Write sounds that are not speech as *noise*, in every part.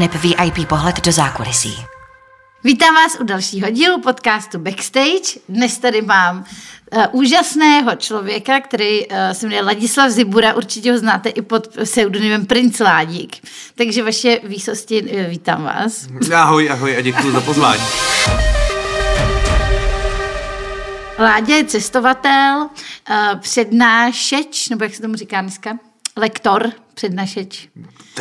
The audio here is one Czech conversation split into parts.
aneb VIP pohled do zákulisí. Vítám vás u dalšího dílu podcastu Backstage. Dnes tady mám uh, úžasného člověka, který uh, se jmenuje Ladislav Zibura, určitě ho znáte i pod pseudonymem Princ Ládík. Takže vaše výsosti, uh, vítám vás. Ahoj, ahoj a děkuji za pozvání. Ládě je cestovatel, uh, přednášeč, nebo jak se tomu říká dneska? Lektor, přednášeč.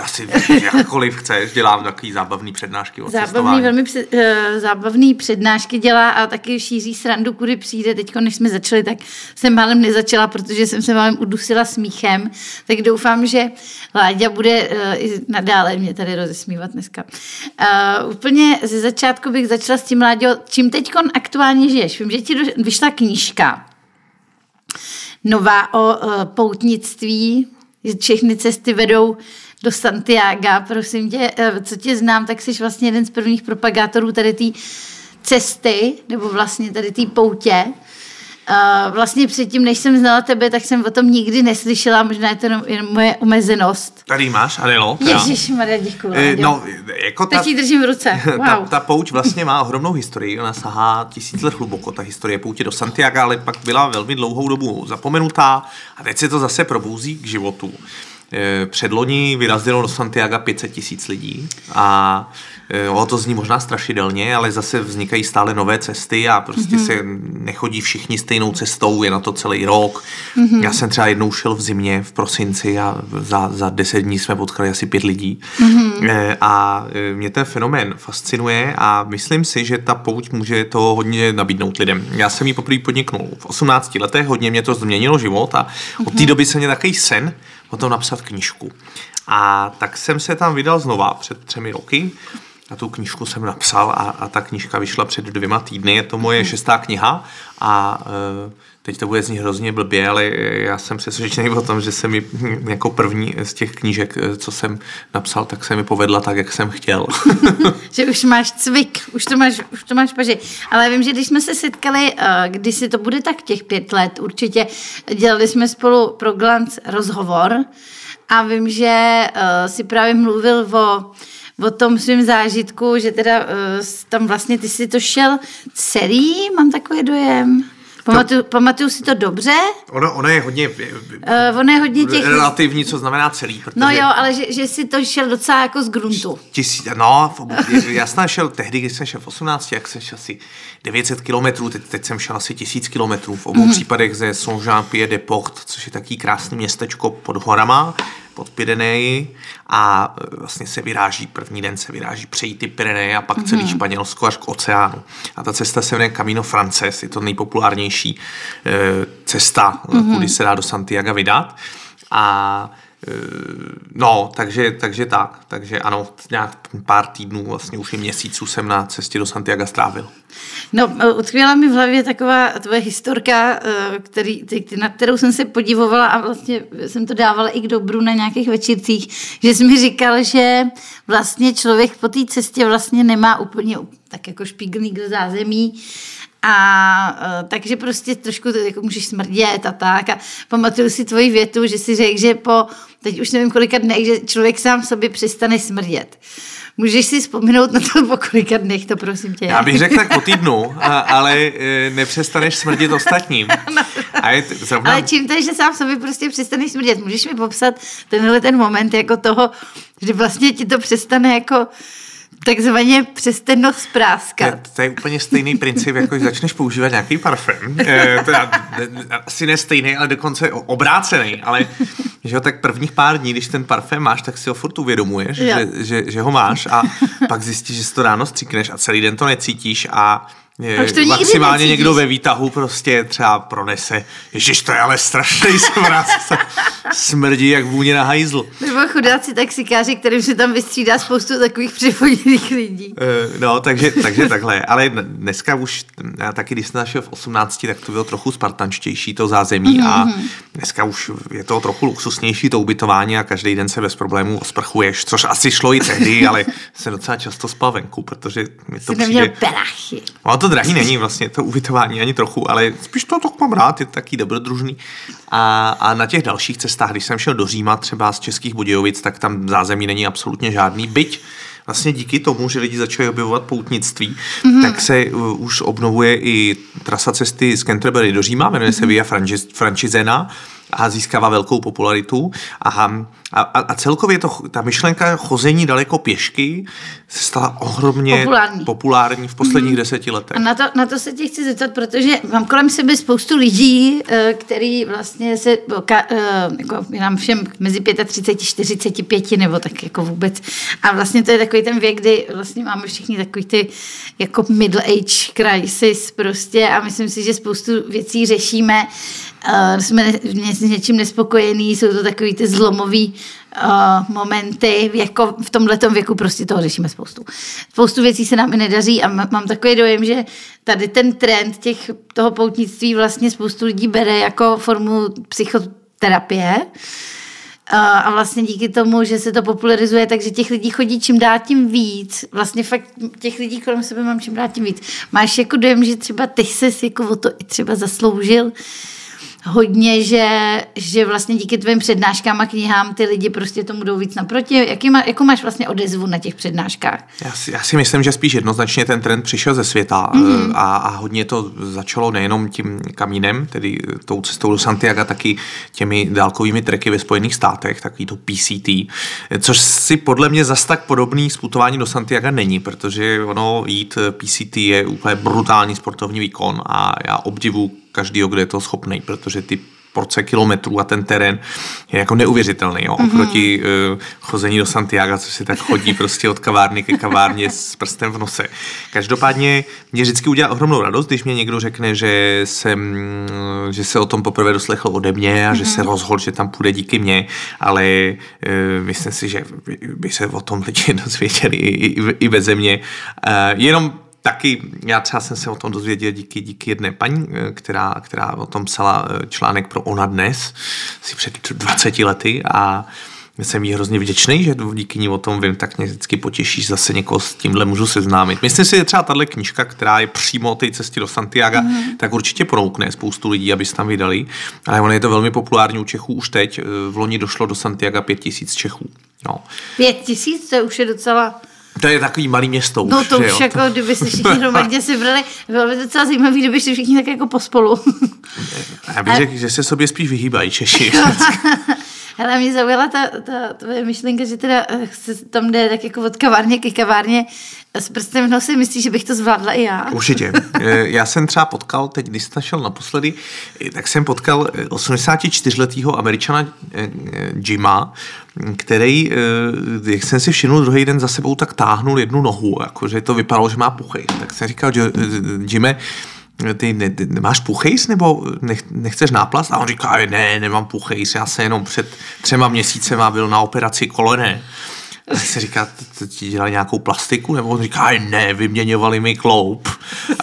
Asi jakkoliv chceš, dělám takový zábavný přednášky o Zábavný, velmi před, uh, zábavný přednášky dělá a taky šíří srandu, kudy přijde. Teď, než jsme začali, tak jsem málem nezačala, protože jsem se málem udusila smíchem. Tak doufám, že Láďa bude uh, i nadále mě tady rozesmívat dneska. Uh, úplně ze začátku bych začala s tím, Láďo, čím teď aktuálně žiješ? Vím, že ti vyšla knížka nová o uh, poutnictví, všechny cesty vedou do Santiago, prosím tě, eh, co tě znám, tak jsi vlastně jeden z prvních propagátorů tady té cesty, nebo vlastně tady té poutě. Uh, vlastně předtím, než jsem znala tebe, tak jsem o tom nikdy neslyšela, možná je to jenom, jen moje omezenost. Tady máš, Adelo. Ježíš, Maria, děkuji. E, no, jako ta, Teď ji držím v ruce. *laughs* Wow. Ta, ta pouť vlastně má ohromnou historii, ona sahá tisíc let hluboko, ta historie poutě do Santiago, ale pak byla velmi dlouhou dobu zapomenutá a teď se to zase probouzí k životu. E, předloni vyrazilo do Santiago 500 tisíc lidí a Eh, o to zní možná strašidelně, ale zase vznikají stále nové cesty a prostě mm-hmm. se nechodí všichni stejnou cestou, je na to celý rok. Mm-hmm. Já jsem třeba jednou šel v zimě, v prosinci a za, za deset dní jsme potkali asi pět lidí. Mm-hmm. A eh, mě ten fenomén fascinuje a myslím si, že ta pouť může to hodně nabídnout lidem. Já jsem ji poprvé podniknul v 18 letech, hodně mě to změnilo život a od té mhm. doby se mě takový sen o tom napsat knížku. A tak jsem se tam vydal znova před třemi roky na tu knížku jsem napsal a, a ta knížka vyšla před dvěma týdny. Je to moje šestá kniha a e, teď to bude znít hrozně blbě, ale já jsem přesvědčený o tom, že se mi jako první z těch knížek, co jsem napsal, tak se mi povedla tak, jak jsem chtěl. *laughs* že už máš cvik, už to máš, už to máš paži. Ale vím, že když jsme se setkali, e, když si to bude tak těch pět let, určitě dělali jsme spolu pro Glance rozhovor a vím, že si právě mluvil o o tom svém zážitku, že teda uh, tam vlastně ty si to šel celý, mám takový dojem. Pamatuju, to, pamatuju si to dobře? Ono, ono je hodně, uh, ono je hodně těch... Relativní, co znamená celý. Protože no jo, ale že, že si to šel docela jako z gruntu. Tisíc, no, *laughs* já jsem šel tehdy, když jsem šel v 18, jak jsem šel asi 900 kilometrů, teď, teď jsem šel asi 1000 kilometrů. V obou mm. případech ze Saint-Jean-Pied-de-Port, což je taký krásný městečko pod horama pod Pyreneji a e, vlastně se vyráží, první den se vyráží přejít ty Pyreneje a pak mm-hmm. celý Španělsko až k oceánu. A ta cesta se jmenuje Camino Frances, je to nejpopulárnější e, cesta, mm-hmm. kudy se dá do Santiago vydat. A No, takže, takže tak. Takže ano, nějak pár týdnů, vlastně už i měsíců jsem na cestě do Santiago strávil. No, utkvěla mi v hlavě taková tvoje historka, eh, který, na kterou jsem se podivovala a vlastně jsem to dávala i k dobru na nějakých večírcích, že jsi mi říkal, že vlastně člověk po té cestě vlastně nemá úplně tak jako špíglný do zázemí, a uh, takže prostě trošku jako můžeš smrdět a tak. A pamatuju si tvoji větu, že si řekl, že po, teď už nevím kolika dnech, že člověk sám sobě přestane smrdět. Můžeš si vzpomenout na to po kolika dnech, to prosím tě. Já bych řekl tak po týdnu, ale e, nepřestaneš smrdit ostatním. *laughs* A je zrovna... Ale čím to je, že sám sobě prostě přestaneš smrdět? Můžeš mi popsat tenhle ten moment jako toho, že vlastně ti to přestane jako takzvaně přes ten nos práskat. To, to je úplně stejný princip, jako když začneš používat nějaký parfém. E, teda, asi ne stejný, ale dokonce obrácený, ale že ho tak prvních pár dní, když ten parfém máš, tak si ho furt uvědomuješ, že, že, že, ho máš a pak zjistíš, že si to ráno stříkneš a celý den to necítíš a je, to maximálně někdo ve výtahu prostě třeba pronese, ježiš, to je ale strašný smrad, *laughs* smrdí jak vůně na hajzl. Nebo chudáci taxikáři, kterým se tam vystřídá spoustu takových připojených lidí. Uh, no, takže, takže takhle, ale dneska už, já taky když jsem našel v 18, tak to bylo trochu spartančtější to zázemí mm-hmm. a mhm. dneska už je to trochu luxusnější to ubytování a každý den se bez problémů osprchuješ, což asi šlo i tehdy, ale se docela často spal venku, protože mi to Jsi přijde... Perachy. No, to drahý není vlastně to ubytování ani trochu, ale spíš to tak mám rád, je taky dobrodružný. A, a na těch dalších cestách, když jsem šel do Říma třeba z Českých Budějovic, tak tam zázemí není absolutně žádný, byť vlastně díky tomu, že lidi začali objevovat poutnictví, mm-hmm. tak se uh, už obnovuje i trasa cesty z Canterbury do Říma, jmenuje mm-hmm. se Via Francizena a získává velkou popularitu. A, a, a celkově to, ta myšlenka chození daleko pěšky se stala ohromně populární, populární v posledních mm. deseti letech. A na to, na to se tě chci zeptat, protože mám kolem sebe spoustu lidí, eh, který vlastně se, eh, jako nám všem mezi 35, 45 nebo tak jako vůbec. A vlastně to je takový ten věk, kdy vlastně máme všichni takový ty jako middle age crisis prostě a myslím si, že spoustu věcí řešíme uh, jsme s něčím nespokojení, jsou to takový ty zlomový uh, momenty, jako v tomhle věku prostě toho řešíme spoustu. Spoustu věcí se nám i nedaří a mám takový dojem, že tady ten trend těch, toho poutnictví vlastně spoustu lidí bere jako formu psychoterapie. A vlastně díky tomu, že se to popularizuje, takže těch lidí chodí čím dál tím víc. Vlastně fakt těch lidí kolem sebe mám čím dál tím víc. Máš jako dojem, že třeba ty ses jako o to i třeba zasloužil, hodně, že, že vlastně díky tvým přednáškám a knihám ty lidi prostě tomu jdou víc naproti. Jaký má, jakou máš vlastně odezvu na těch přednáškách? Já si, já si myslím, že spíš jednoznačně ten trend přišel ze světa mm-hmm. a, a hodně to začalo nejenom tím kamínem, tedy tou cestou do Santiago, taky těmi dálkovými treky ve Spojených státech, takový to PCT, což si podle mě zas tak podobný sputování do Santiago není, protože ono jít PCT je úplně brutální sportovní výkon a já obdivu každýho, kdo je to schopný, protože ty porce kilometrů a ten terén je jako neuvěřitelný, jo, mm-hmm. oproti uh, chození do Santiago, co si tak chodí prostě od kavárny ke kavárně s prstem v nose. Každopádně mě vždycky udělá ohromnou radost, když mě někdo řekne, že, jsem, že se o tom poprvé doslechl ode mě a mm-hmm. že se mhm. rozhodl, že tam půjde díky mně, ale uh, myslím si, že by se o tom lidi *laughs* dozvěděli i, i, i beze mě. Uh, jenom taky, já třeba jsem se o tom dozvěděl díky, díky jedné paní, eh, která, která o tom psala eh, článek pro Ona dnes, asi před 20 lety a jsem jí hrozně vděčný, že díky ní o tom vím, tak mě vždycky potěšíš, zase někoho s tímhle můžu seznámit. Myslím si, že třeba tahle knižka, která je přímo o té cestě do Santiago, mm. tak určitě proukne spoustu lidí, aby se tam vydali. Ale ono je to velmi populární u Čechů už teď. Eh, v loni došlo do Santiago pět tisíc Čechů. No. Pět tisíc, to už je docela to je takový malý město No to už, jako, kdyby se všichni *laughs* hromadně si brali, bylo by docela zajímavé, kdyby si všichni tak jako pospolu. *laughs* Já bych řekl, že se sobě spíš vyhýbají Češi. *laughs* Ale mě zaujala ta, ta tvoje myšlenka, že teda eh, se tam jde tak jako od kavárně ke kavárně s prstem v nose. Myslíš, že bych to zvládla i já? Určitě. Eh, já jsem třeba potkal, teď když jsi šel naposledy, eh, tak jsem potkal 84-letého američana Jima, který, jak jsem si všiml druhý den za sebou, tak táhnul jednu nohu, jakože to vypadalo, že má puchy. Tak jsem říkal, že Jime, ty ne, nemáš puchejs nebo nech, nechceš náplast? A on říká, ne, nemám puchejs, já se jenom před třema měsícema byl na operaci kolene. A se říká, ti dělali nějakou plastiku? Nebo on říká, ne, vyměňovali mi kloup.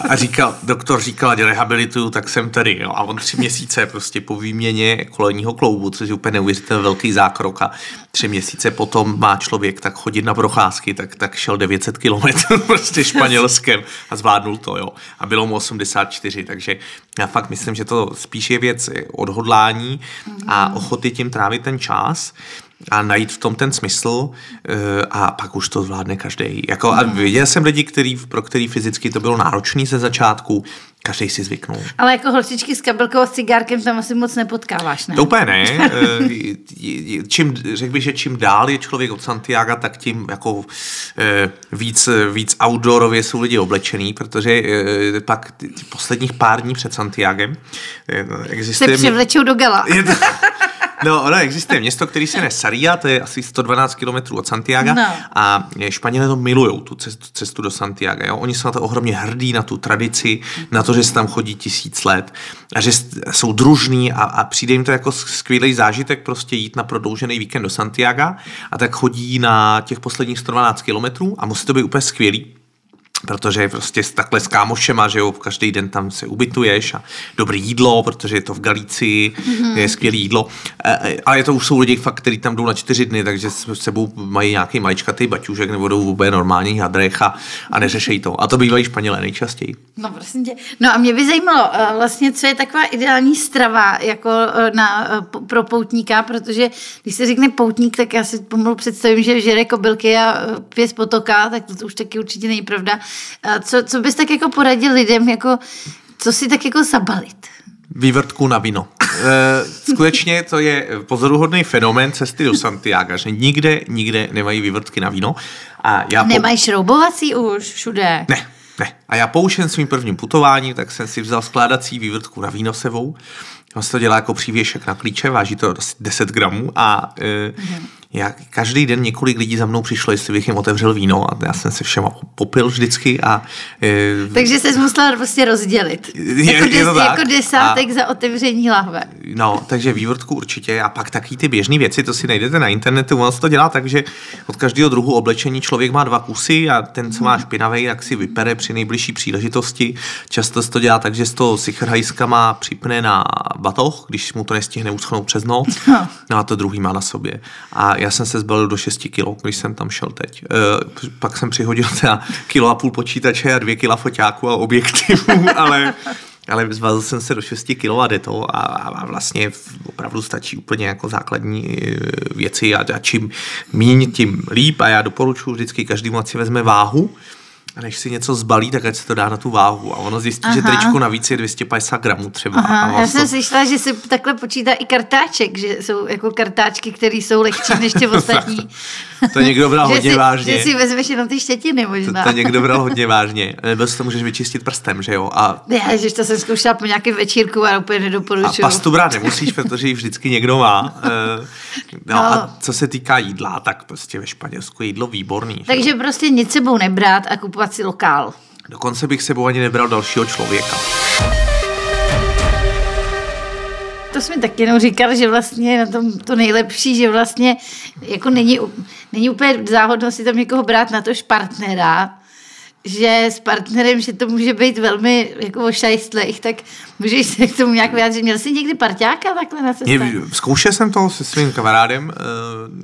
A říkal, doktor říkal, že rehabilituju, tak jsem tady. Jo. A on tři měsíce prostě po výměně kolenního kloubu, což je úplně neuvěřitelný velký zákrok. A tři měsíce potom má člověk tak chodit na procházky, tak, tak šel 900 kilometrů *laughs* prostě španělském a zvládnul to, jo. A bylo mu 84, takže já fakt myslím, že to spíš je věc odhodlání a ochoty tím trávit ten čas a najít v tom ten smysl eh, a pak už to zvládne každý. Jako, a viděl jsem lidi, který, pro který fyzicky to bylo náročný ze začátku, každý si zvyknul. Ale jako holčičky s kabelkou a cigárkem tam asi moc nepotkáváš, ne? To úplně ne. Eh, *laughs* čím, řekl bych, že čím dál je člověk od Santiago, tak tím jako eh, víc, víc outdoorově jsou lidi oblečený, protože pak posledních pár dní před Santiagem existuje... Se převlečou do gala. No, ono existuje město, který se jmenuje Saria, to je asi 112 km od Santiago no. a Španělé to milují, tu cestu, cestu do Santiago. Jo? Oni jsou na to ohromně hrdí, na tu tradici, na to, že se tam chodí tisíc let a že jsou družní a, a přijde jim to jako skvělý zážitek prostě jít na prodloužený víkend do Santiago a tak chodí na těch posledních 112 kilometrů a musí to být úplně skvělý protože prostě takhle s kámošema, že jo, každý den tam se ubytuješ a dobrý jídlo, protože je to v Galicii, mm-hmm. je skvělé jídlo, e, ale to už jsou lidi fakt, kteří tam jdou na čtyři dny, takže s sebou mají nějaký maličkatý baťužek nebo jdou vůbec normální hadrech a, a neřešejí to. A to bývají Španělé nejčastěji. No prosím tě. No a mě by zajímalo eh, vlastně, co je taková ideální strava jako na, pro poutníka, protože když se řekne poutník, tak já si pomalu představím, že žere kobylky a z potoka, tak to, to už taky určitě není pravda. Co, co bys tak jako poradil lidem, jako, co si tak jako zabalit? Vývrtku na víno. E, skutečně to je pozoruhodný fenomén cesty do Santiago, že nikde, nikde nemají vývrtky na víno. A já Nemají po... šroubovací už všude? Ne, ne. A já poušen svým prvním putováním, tak jsem si vzal skládací vývrtku na víno sebou. On se to dělá jako přívěšek na klíče, váží to asi 10 gramů a e, mm-hmm já, každý den několik lidí za mnou přišlo, jestli bych jim otevřel víno a já jsem se všema popil vždycky. A, e, Takže se musela prostě rozdělit. Je, jako, des, je to jako desátek a, za otevření lahve. No, takže vývrtku určitě a pak taky ty běžné věci, to si najdete na internetu, ono se to dělá tak, že od každého druhu oblečení člověk má dva kusy a ten, co má mhm. špinavý, jak si vypere při nejbližší příležitosti. Často se to dělá tak, že z toho sichrhajskama připne na batoh, když mu to nestihne uschnout přes noc, *laughs* no. no a to druhý má na sobě. A já jsem se zbalil do 6 kilo, když jsem tam šel teď. E, pak jsem přihodil teda kilo a půl počítače a dvě kila foťáků a objektivů, *laughs* ale ale zvalil jsem se do 6 kg a jde to a, a vlastně opravdu stačí úplně jako základní e, věci a, a čím míň, tím líp a já doporučuji vždycky každému, ať si vezme váhu, a než si něco zbalí, tak ať se to dá na tu váhu. A ono zjistí, Aha. že tričko navíc je 250 gramů třeba. Aha, a já jsem to... slyšela, že se takhle počítá i kartáček, že jsou jako kartáčky, které jsou lehčí než ty *laughs* ostatní. to někdo bral *laughs* hodně si, vážně. Že si vezmeš jenom ty štětiny možná. To, to někdo bral hodně *laughs* vážně. Nebo si to můžeš vyčistit prstem, že jo? A... Já, že to jsem zkoušela po nějakém večírku a úplně nedoporučuju. A pastu brát nemusíš, protože ji vždycky někdo má. No, no. A co se týká jídla, tak prostě ve Španělsku je jídlo výborný. Takže že? prostě nic sebou nebrát a kupovat si lokál. Dokonce bych sebou ani nebral dalšího člověka. To jsme taky jenom říkali, že vlastně na tom to nejlepší, že vlastně jako není, není úplně záhodno si tam někoho brát na to partnera, že s partnerem, že to může být velmi jako ošajstlejch, tak můžeš se k tomu nějak vyjádřit. Měl jsi někdy parťáka takhle na cestě? Zkoušel jsem to se svým kamarádem uh,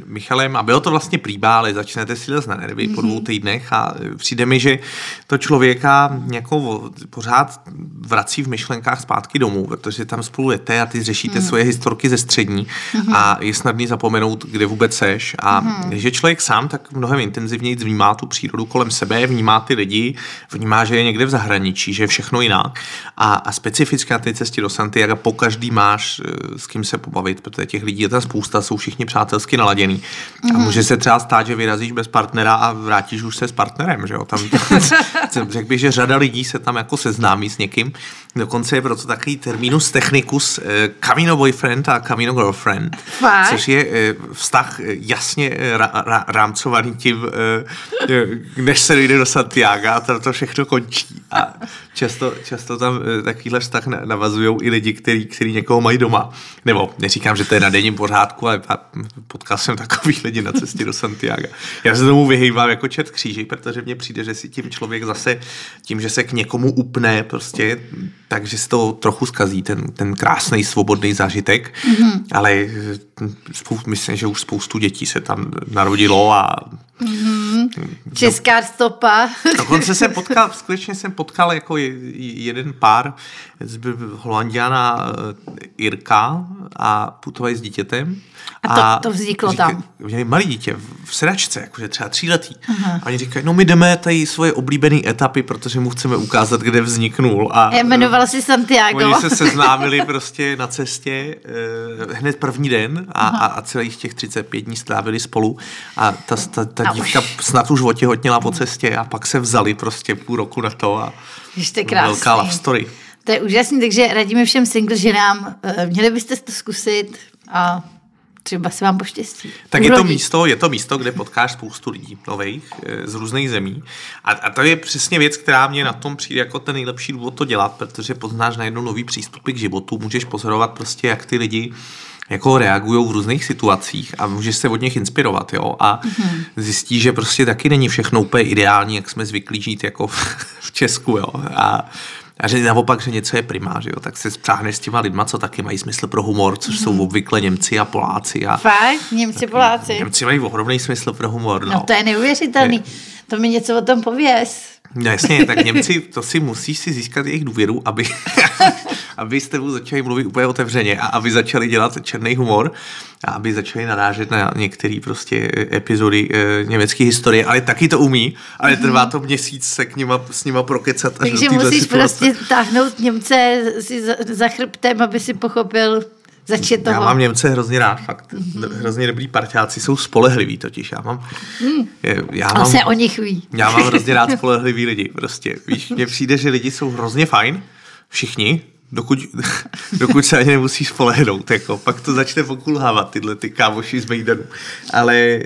Michalem a bylo to vlastně ale začnete si les na nervy mm-hmm. po dvou mhm. týdnech a přijde mi, že to člověka jako pořád vrací v myšlenkách zpátky domů, protože tam spolu jete a ty řešíte mm-hmm. svoje historky ze střední mm-hmm. a je snadný zapomenout, kde vůbec seš a mm-hmm. když je člověk sám, tak mnohem intenzivněji vnímá tu přírodu kolem sebe, vnímá ty lidi, lidi vnímá, že je někde v zahraničí, že je všechno jinak. A, a specificky na té cestě do Santiago po každý máš eh, s kým se pobavit, protože těch lidí je tam spousta, jsou všichni přátelsky naladěný. Mm-hmm. A mhm. může se třeba stát, že vyrazíš bez partnera a vrátíš už se s partnerem. Že jo? Tam, *laughs* řekl bych, že řada lidí se tam jako seznámí s někým. Dokonce je proto takový terminus technicus eh, Camino boyfriend a Camino girlfriend, Fakt? což je eh, vztah jasně rámcovaný tím, než se dojde do Santiago a to, to všechno končí. A často, často tam eh, takovýhle vztah navazují i lidi, kteří, kteří někoho mají doma. Nebo neříkám, že to je na denním pořádku, ale potkal jsem takových lidí na cestě do Santiago. Já se tomu vyhýbám jako čet kříži, protože mně přijde, že si tím člověk zase, tím, že se k někomu upne, prostě, takže si to trochu skazí, ten, ten krásný svobodný zážitek. Mm-hmm. Ale eh, spoustu, myslím, že už spoustu dětí se tam narodilo a Mm-hmm. Česká stopa. *laughs* Dokonce jsem potkal, skutečně jsem potkal jako jeden pár, holandiana eh, Irka a putovali s dítětem. A to, a to vzniklo říkají, tam? Měli malý dítě v sedačce, jakože třeba tříletý. Uh-huh. A oni říkají, no my jdeme tady svoje oblíbené etapy, protože mu chceme ukázat, kde vzniknul. A jmenoval si Santiago. Oni se *laughs* seznámili prostě na cestě uh, hned první den a, uh-huh. a, a celých těch 35 dní strávili spolu. A ta, ta, ta dívka už. snad už otěhotněla po cestě a pak se vzali prostě půl roku na to a Ještě krásný. velká love story. To je úžasný, takže radíme všem single ženám, eh, měli byste to zkusit a třeba se vám poštěstí. Tak je to, místo, je to místo, kde potkáš spoustu lidí nových eh, z různých zemí. A, a to je přesně věc, která mě na tom přijde jako ten nejlepší důvod to dělat, protože poznáš najednou nový přístupy k životu, můžeš pozorovat prostě, jak ty lidi jako reagují v různých situacích a můžeš se od nich inspirovat, jo, a mm-hmm. zjistí, že prostě taky není všechno úplně ideální, jak jsme zvyklí žít jako v, *laughs* v Česku, jo, a a že naopak, že něco je primá, že jo, tak se spřáhneš s těma lidma, co taky mají smysl pro humor, což mm-hmm. jsou obvykle Němci a Poláci. A, Fakt? Němci, Poláci? Němci mají ohromný smysl pro humor. No, no to je neuvěřitelný. Je. To mi něco o tom pověz. No jasně, tak Němci, to si musíš si získat jejich důvěru, aby, *laughs* aby s tebou začali mluvit úplně otevřeně a aby začali dělat černý humor a aby začali narážet na některé prostě epizody e, německé historie, ale taky to umí, ale trvá to měsíc se k nima, s nima prokecat. Takže musíš situace. prostě táhnout Němce si za, za chrbtem, aby si pochopil, Začít toho. Já mám Němce hrozně rád, fakt. Mm-hmm. Hrozně dobrý parťáci, jsou spolehliví totiž. Já mám... Mm. Já mám, se o nich ví. Já mám hrozně rád spolehlivý lidi, prostě. Víš, mně přijde, že lidi jsou hrozně fajn, všichni, dokud, *laughs* dokud se ani nemusí spolehnout, jako, pak to začne pokulhávat, tyhle ty kámoši z Mejdanu. Ale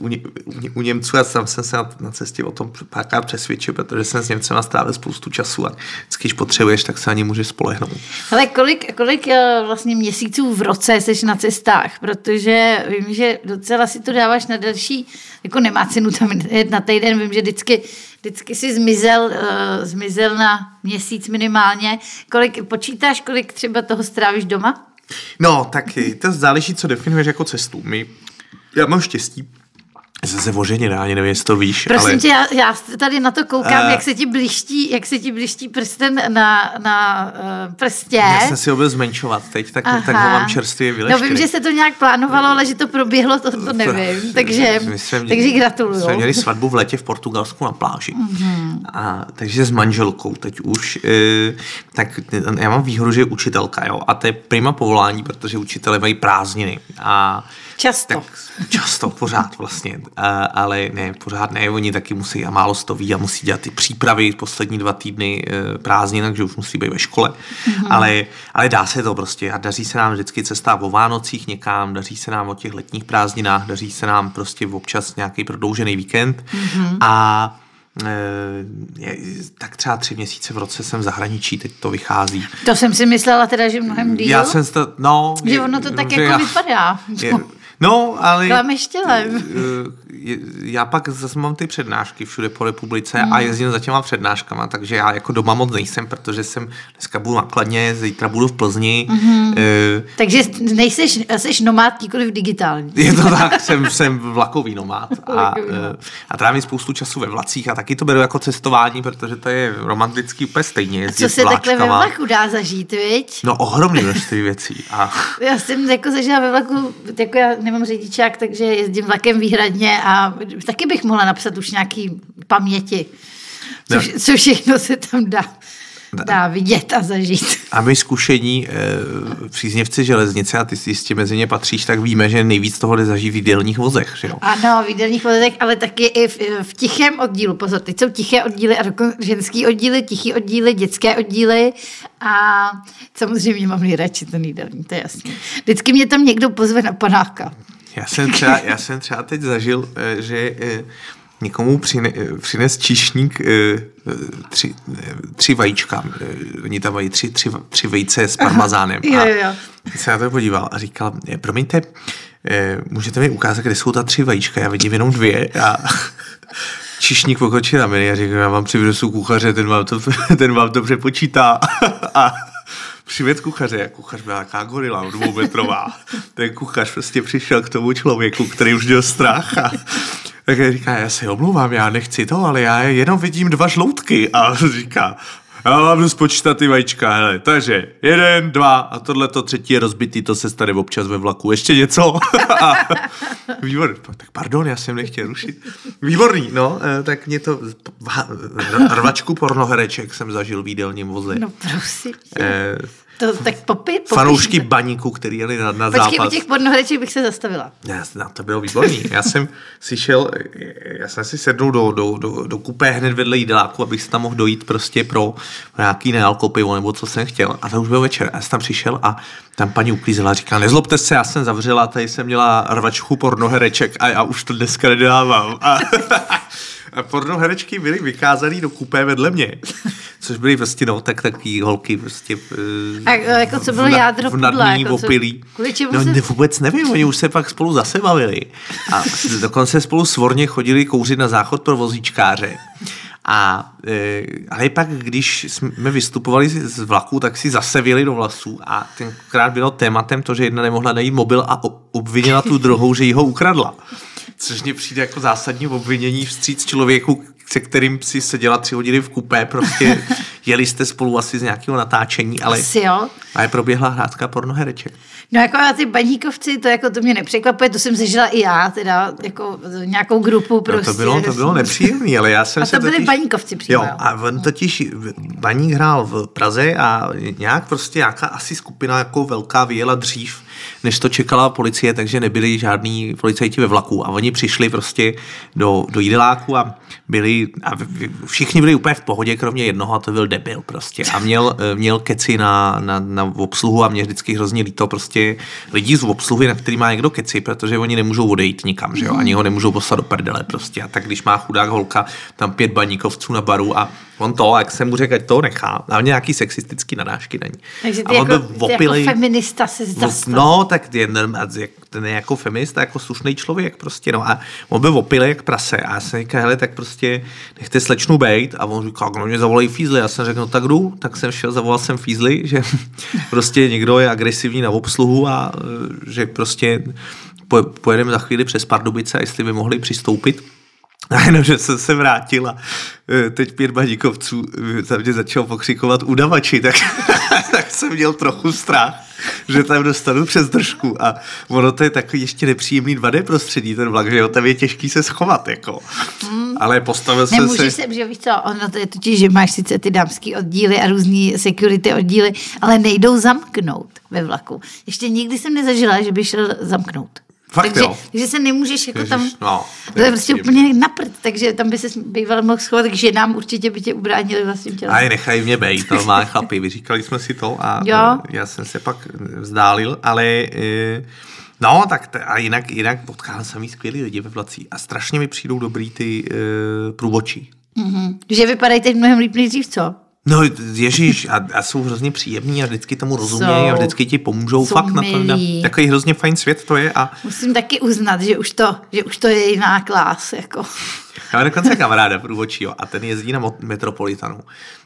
uh, u, u, u Němců, já sám jsem se na, na cestě o tom párkrát přesvědčil, protože jsem s Němcema strávil spoustu času a vždycky, když potřebuješ, tak se ani můžeš spolehnout. Ale kolik, kolik uh, vlastně měsíců v roce jsi na cestách? Protože vím, že docela si to dáváš na další, jako nemá cenu tam jet na týden, vím, že vždycky vždycky si zmizel, uh, zmizel na měsíc minimálně. Kolik počítáš, kolik třeba toho strávíš doma? No, tak to záleží, co definuješ jako cestu. My, já mám štěstí, se voženě ani nevím, jestli to víš. Prosím ale... tě, já, já tady na to koukám, uh, jak se ti bliští, jak se ti bliští prsten na, na uh, prstě. Já jsem si ho byl zmenšovat teď, tak, tak ho mám čerstvě vyleštěný. No vím, že se to nějak plánovalo, ale že to proběhlo, to, to nevím. takže, měli, takže gratuluju. Jsme měli svatbu v letě v Portugalsku na pláži. Uh-huh. A, takže s manželkou teď už. E, tak já mám výhodu, že je učitelka, jo. A to je prima povolání, protože učitele mají prázdniny. A Často. Tak, často, pořád vlastně. A, ale ne, pořád ne, oni taky musí a málo stoví a musí dělat ty přípravy poslední dva týdny e, prázdnin, takže už musí být ve škole. Mm-hmm. Ale, ale dá se to prostě a daří se nám vždycky cesta o Vánocích někam, daří se nám o těch letních prázdninách, daří se nám prostě občas nějaký prodloužený víkend mm-hmm. a e, tak třeba tři měsíce v roce jsem v zahraničí, teď to vychází. To jsem si myslela teda, že mnohem díl. Já jsem to, no. Že ono to tak jako já, vypadá. Je, No, ale... Klameštělem. Já pak zase mám ty přednášky všude po republice mm. a jezdím za těma přednáškama, takže já jako doma moc nejsem, protože jsem dneska budu nakladně, zítra budu v Plzni. Mm-hmm. Uh, takže nejseš, jsi nomád, nikoliv digitální. Je to tak, *laughs* jsem, jsem vlakový nomád a, uh, a trávím spoustu času ve vlacích a taky to beru jako cestování, protože to je romantický úplně stejně. A co se takhle ve vlaku dá zažít, viď? No ohromný množství věcí. A... *laughs* Já jsem jako zažila ve vlaku, jako já nemám řidičák, takže jezdím vlakem výhradně a taky bych mohla napsat už nějaký paměti, co, no. co všechno se tam dá dá vidět a zažít. A my zkušení e, příznivci železnice, a ty si jistě mezi ně patříš, tak víme, že nejvíc toho zažít v jídelních vozech. Že jo? Ano, v jídelních vozech, ale taky i v, v tichém oddílu. Pozor, teď jsou tiché oddíly a dokonce ženský oddíly, tichý oddíly, dětské oddíly a samozřejmě mám nejradši ten jídelní, to je jasné. Vždycky mě tam někdo pozve na panáka. Já jsem třeba, já jsem třeba teď zažil, eh, že eh, někomu přine, přines číšník tři, tři vajíčka. Oni tam mají tři, tři, tři vejce s parmazánem. Aha, jo, jo. A se na to podíval a říkal, promiňte, můžete mi ukázat, kde jsou ta tři vajíčka? Já vidím jenom dvě. A *laughs* čišník pokočil na mě a říkal, já vám přivedu kuchaře, ten vám to, *laughs* ten vám to přepočítá. *laughs* a přivěd kuchaře. Kuchař byla nějaká gorila, dvoumetrová. Ten kuchař prostě přišel k tomu člověku, který už měl strach a tak říká, já se omlouvám, já nechci to, ale já jenom vidím dva žloutky. A *laughs* říká, já vám jdu spočítat ty vajíčka, hele, takže jeden, dva a tohle to třetí je rozbitý, to se stane občas ve vlaku. Ještě něco? *laughs* a, výborný, tak pardon, já jsem nechtěl rušit. Výborný, no, eh, tak mě to, rvačku pornohereček jsem zažil v jídelním voze. No prosím. Eh, to, tak popi, popi. Fanoušky baníku, který jeli na, na Počkej, zápas. u těch pornohereček bych se zastavila. Já, no, to bylo výborný. Já jsem si šel, já jsem si sednul do, do, do, do kupé hned vedle jídeláku, abych se tam mohl dojít prostě pro, nějaký nealkopivo nebo co jsem chtěl. A to už byl večer. Já jsem tam přišel a tam paní uklízela a říká, nezlobte se, já jsem zavřela, tady jsem měla rvačku pornohereček a já už to dneska nedávám. A, a pornoherečky byly vykázané do kupé vedle mě což byly prostě, no, tak takový holky prostě. A jako co bylo v jádro v pudla, nadmíní jako co- opilí. kvůli čemu No se- vůbec nevím, oni už se pak spolu zase bavili. A dokonce spolu svorně chodili kouřit na záchod pro vozíčkáře. A, e, ale pak, když jsme vystupovali z vlaku, tak si zase vyli do vlasů a tenkrát bylo tématem to, že jedna nemohla najít mobil a obvinila tu druhou, že jí ho ukradla. Což mně přijde jako zásadní obvinění vstříc člověku, se kterým si seděla tři hodiny v kupé, prostě jeli jste spolu asi z nějakého natáčení, ale, Asi jo. ale proběhla hrátka pornohereček. No jako a ty baníkovci, to jako to mě nepřekvapuje, to jsem zažila i já, teda jako nějakou grupu No, prostě. to bylo, to bylo nepříjemné, ale já jsem A se to byli totiž... baníkovci přímo, Jo, a on totiž, baník hrál v Praze a nějak prostě nějaká asi skupina jako velká vyjela dřív, než to čekala policie, takže nebyli žádní policajti ve vlaku a oni přišli prostě do, do jídeláku a byli, a všichni byli úplně v pohodě, kromě jednoho a to byl debil prostě. A měl, eh, měl keci na, na, na obsluhu a mě vždycky hrozně líto prostě lidí z obsluhy, na který má někdo keci, protože oni nemůžou odejít nikam, že jo, ani ho nemůžou poslat do prdele prostě. A tak když má chudák holka tam pět baníkovců na baru a on to, jak jsem mu řekl, ať to nechá, a nějaký sexistický nadášky na ní. Takže a ty, on jako, byl ty jako feminista se zastal. No, tak norm- ten je jako feminista, jako slušný člověk prostě, no. A on byl opilý jak prase. A já jsem říkal, hele, tak prostě nechte slečnu bejt. A on říkal, no mě zavolej fízly, já jsem řekl, no tak jdu, tak jsem šel, zavolal jsem fízly, *laughs* že prostě někdo je agresivní na obsluhu a eh, že prostě po- pojedeme za chvíli přes Pardubice a jestli by mohli přistoupit *laughs* a jenom, že jsem se vrátil a eh, teď pět baníkovců eh, za mě začal pokřikovat udavači, tak, *laughs* tak jsem měl trochu strach, že tam dostanu přes držku a ono to je takový ještě nepříjemný 2D prostředí ten vlak, že jo, tam je těžký se schovat, jako. Ale postavil jsem Nemůžeš se... se, že víš co, ono to je totiž, že máš sice ty dámský oddíly a různý security oddíly, ale nejdou zamknout ve vlaku. Ještě nikdy jsem nezažila, že by šel zamknout. Fakt takže, jo? takže se nemůžeš jako Ježiš, tam, no, to to je prostě příjemný. úplně na prd, takže tam by se býval mohl schovat k ženám, určitě by tě ubránili vlastním tělem. A nechají mě bejt, normálně chlapi, vyříkali jsme si to a Jo. já jsem se pak vzdálil, ale eh, no, tak t- a jinak, jinak potkal jsem jí skvělý lidi ve vlacích a strašně mi přijdou dobrý ty uh, průbočí. Mhm. Že vypadají teď mnohem líp nejdřív, co? No, ježíš, a, a jsou hrozně příjemní a vždycky tomu rozumějí a vždycky ti pomůžou. Jsou Fakt na to, na, milí. takový hrozně fajn svět to je a Musím taky uznat, že už to, že už to je jiná klás, jako. já mám dokonce kamaráda průvočího a ten jezdí na Metropolitanu.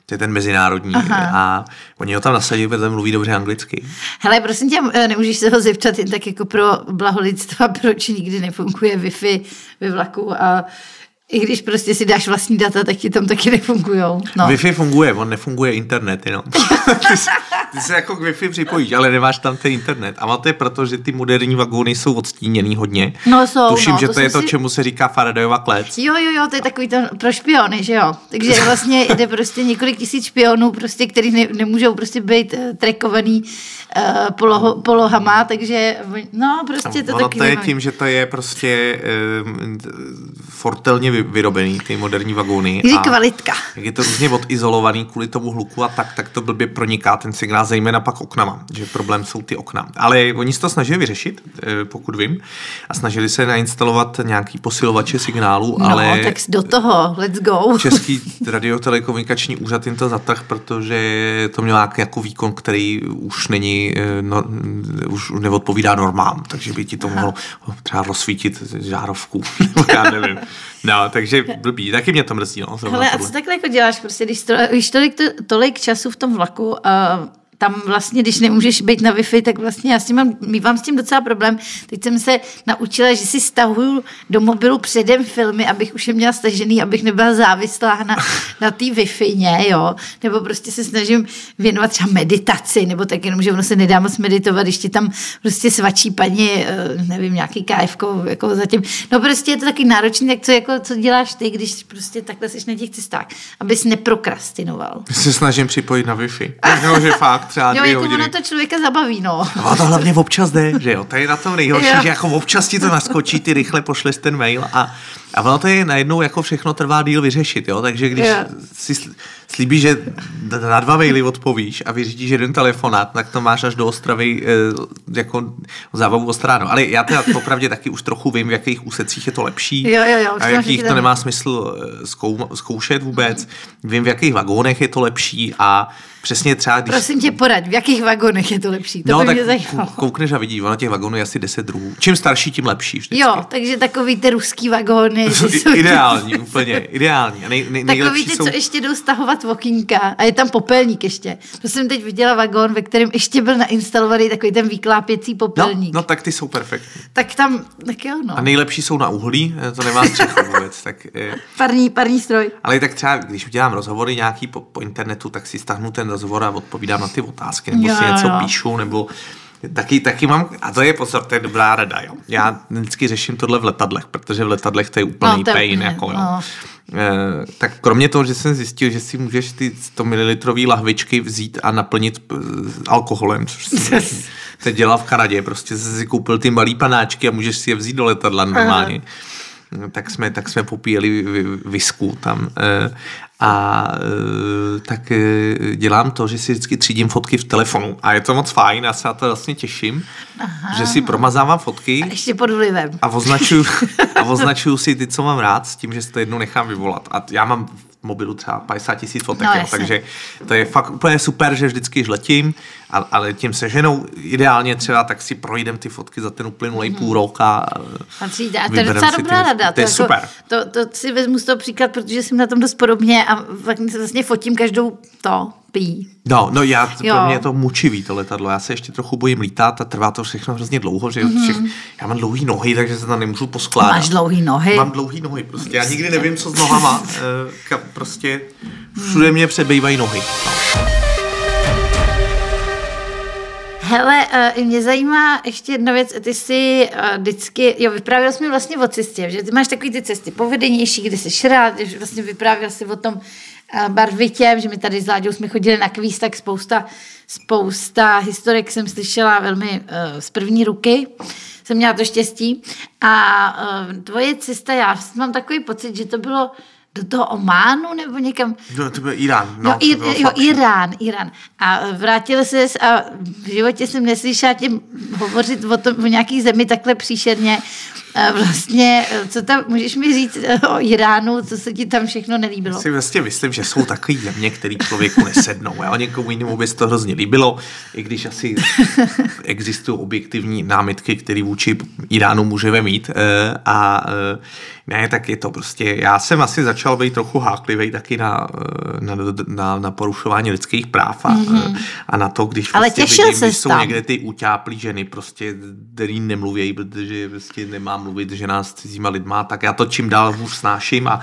To je ten mezinárodní Aha. a oni ho tam nasadili, protože mluví dobře anglicky. Hele, prosím tě, eh, nemůžeš se ho zeptat jen tak jako pro blaholidstva, proč nikdy nefunguje Wi-Fi ve vlaku a i když prostě si dáš vlastní data, tak ti tam taky nefungujou. No. Wi-Fi funguje, on nefunguje internet jenom. *laughs* ty, se, ty se jako k Wi-Fi připojíš, ale nemáš tam ten internet. A to je proto, že ty moderní vagóny jsou odstíněný hodně. No, jsou, Tuším, no, že to to, je jsem to, si- čemu se říká Faradayova klec. Jo, jo, jo, to je takový to pro špiony, že jo. Takže vlastně *laughs* jde prostě několik tisíc špionů, prostě, který ne, nemůžou prostě být uh, trackovaný uh, poloho, polohama, takže no prostě to ono taky to je tím, že to je prostě um, fortelně vy- vyrobený, ty moderní vagóny. Je kvalitka. Jak je to různě odizolovaný kvůli tomu hluku a tak, tak to blbě proniká ten signál, zejména pak oknama, že problém jsou ty okna. Ale oni se to snažili vyřešit, eh, pokud vím, a snažili se nainstalovat nějaký posilovače signálu, No, ale tak do toho, let's go. *laughs* Český radiotelekomunikační úřad jim to zatrh, protože to měl nějaký jako výkon, který už není, eh, no, už neodpovídá normám, takže by ti to mohlo třeba rozsvítit žárovku, *laughs* já nevím. No, takže blbý, taky mě to mrzí, no. Hele, a co takhle jako děláš, prostě, když, to, když tolik, to, tolik času v tom vlaku a tam vlastně, když nemůžeš být na Wi-Fi, tak vlastně já s tím mám, mývám s tím docela problém. Teď jsem se naučila, že si stahuju do mobilu předem filmy, abych už je měla stažený, abych nebyla závislá na, na té Wi-Fi, jo. Nebo prostě se snažím věnovat třeba meditaci, nebo tak jenom, že ono se nedá moc meditovat, když ti tam prostě svačí paní, eh, nevím, nějaký KFko, jako zatím. No prostě je to taky náročný, tak co, jako, co děláš ty, když prostě takhle jsi na těch cestách, abys neprokrastinoval. Se snažím připojit na Wi-Fi. No, že fakt třeba Jo, dvě jako hodiny. ono to člověka zabaví, no. No a to hlavně občas jde, že jo, to je na tom nejhorší, Jo. že jako občas ti to naskočí, ty rychle pošleš ten mail a, a ono to je najednou jako všechno trvá díl vyřešit, jo, takže když Jo. si sl- slíbí, že na dva maily odpovíš a vyřídíš jeden telefonát, tak to máš až do Ostravy eh, jako zábavu Ostráno. Ale já teda popravdě taky už trochu vím, v jakých úsecích je to lepší Jo, jo, jo, a v jakých to nemá smysl eh, zkou, zkoušet vůbec. Vím, v jakých vagónech je to lepší a přesně třeba, když Prosím tě, poraď, v jakých vagonech je to lepší? To no, by tak mě zajímalo. kou- koukneš a vidíš, ono těch vagónů je asi 10 druhů. Čím starší, tím lepší vždycky. Jo, takže takový ty ruský vagóny. *laughs* jsou ideální, úplně, ideální. A nej, nej, Takový ty, jsou... co ještě jdou stahovat okýnka a je tam popelník ještě. To jsem teď viděla vagón, ve kterém ještě byl nainstalovaný takový ten vyklápěcí No, popelník. no, tak ty jsou perfektní. Tak tam, tak jo, no. A nejlepší jsou na uhlí, eh, to nemá střechu *laughs* vůbec. Tak, eh, Parní, parní stroj. ale i tak třeba, když udělám rozhovory nějaký po, po internetu, tak si stahnu ten rozhovor a odpovídám na ty otázky, nebo Jo, si něco jo. píšu, nebo taky, taky mám, a to je pozor, to je dobrá rada, jo. Já vždycky řeším tohle v letadlech, protože v letadlech to je úplný No, to pain, jako jo. no. Eh, tak kromě toho, že jsem zjistil, že si můžeš ty 100 ml lahvičky vzít a naplnit eh, alkoholem, což teď dělal v Kanadě, prostě jsi si koupil ty malý panáčky a můžeš si je vzít do letadla normálně. Tak jsme, tak jsme popíjeli vi- visku tam. eh, A eh, tak eh, dělám to, že si vždycky třídím fotky v telefonu. A je to moc fajn, já se na to vlastně těším, že si promazávám fotky A ještě pod vlivem. a označuju, a označuju si ty, co mám rád, s tím, že si to jednou nechám vyvolat. A já mám mobilu třeba 50 tisíc fotek, No, jo, takže to je fakt úplně super, že vždycky letím, a- ale tím se ženou ideálně třeba, tak si projdem ty fotky za ten uplynulý Mhm. půl rok a a to je docela ty dobrá hezky. rada. To je jako, super. To, to si vezmu z toho příklad, protože jsem na tom dost podobně a vlastně fotím každou to pí. No, no já, Jo. pro mě je to mučivý to letadlo, já se ještě trochu bojím lítat a trvá to všechno hrozně dlouho, že mm-hmm. všech, já mám dlouhý nohy, takže se tam nemůžu poskládat. Máš dlouhý nohy? Mám dlouhý nohy, prostě já nikdy nevím, co s nohama, *laughs* eh, prostě všude mě přebývají nohy. No. Hele, uh, mě zajímá ještě jedna věc, ty jsi uh, vždycky, jo, vyprávěl jsi mi vlastně o cestě, že ty máš takový ty cesty povedenější, kde jsi rád, že vlastně vyprávěl si o tom uh, barvitěm, že my tady s Láďou jsme chodili na kvíz, tak spousta, spousta historek jsem slyšela velmi z první ruky, jsem měla to štěstí. A tvoje cesta, já mám takový pocit, že to bylo do toho Ománu nebo někam, No, to byl Irán. No, No, to i, bylo jo, Irán, Irán. A vrátil se a v životě jsem neslyšela tě hovořit o, tom, o nějaký zemi takhle příšerně. Vlastně, co tam, můžeš mi říct o Iránu, co se ti tam všechno nelíbilo? si vlastně myslím, že jsou takový země, který člověku nesednou. A někomu jinému by se to hrozně líbilo, i když asi *laughs* existují objektivní námitky, které vůči Iránu můžeme mít. eh, A eh, ne, tak je to prostě, já jsem asi začal být trochu háklivý taky na, eh, na, na, na porušování lidských práv a, mm-hmm. a na to, když. Ale prostě těšil vidím, když jsou tam. někde ty utáplý ženy, prostě, který nemluví, protože prostě nemá mluvit žena s cizíma lidma, tak já to čím dál hůř snáším a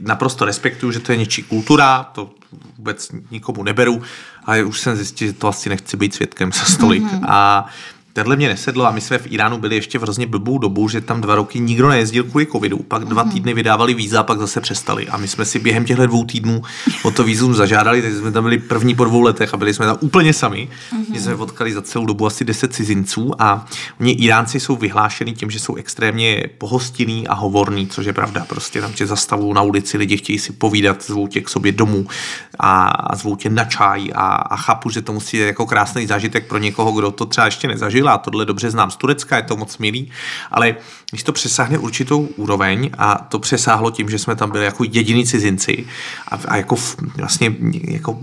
naprosto respektuju, že to je něčí kultura, to vůbec nikomu neberu, ale už jsem zjistil, že to asi nechci být svědkem za stolik. Mm-hmm. A Tenhle mě nesedlo a my jsme v Iránu byli ještě v hrozně blbou dobu, že tam dva roky nikdo nejezdil kvůli covidu. Pak dva týdny vydávali víza, pak zase přestali. A my jsme si během těchto dvou týdnů o to vízum zažádali, takže jsme tam byli první po dvou letech a byli jsme tam úplně sami. Mm-hmm. jsme potkali za celou dobu asi 10 cizinců a oni Iránci jsou vyhlášený tím, že jsou extrémně pohostinní a hovorní, což je pravda. Prostě tam tě zastavují na ulici, lidi chtějí si povídat, zvou tě k sobě domů a, a zvou tě na čaj a, a chápu, že to musí být jako krásný zážitek pro někoho, kdo to třeba ještě nezažil a tohle dobře znám z Turecka, je to moc milý, ale když to přesáhne určitou úroveň a to přesáhlo tím, že jsme tam byli jako jediní cizinci a, a jako v, vlastně jako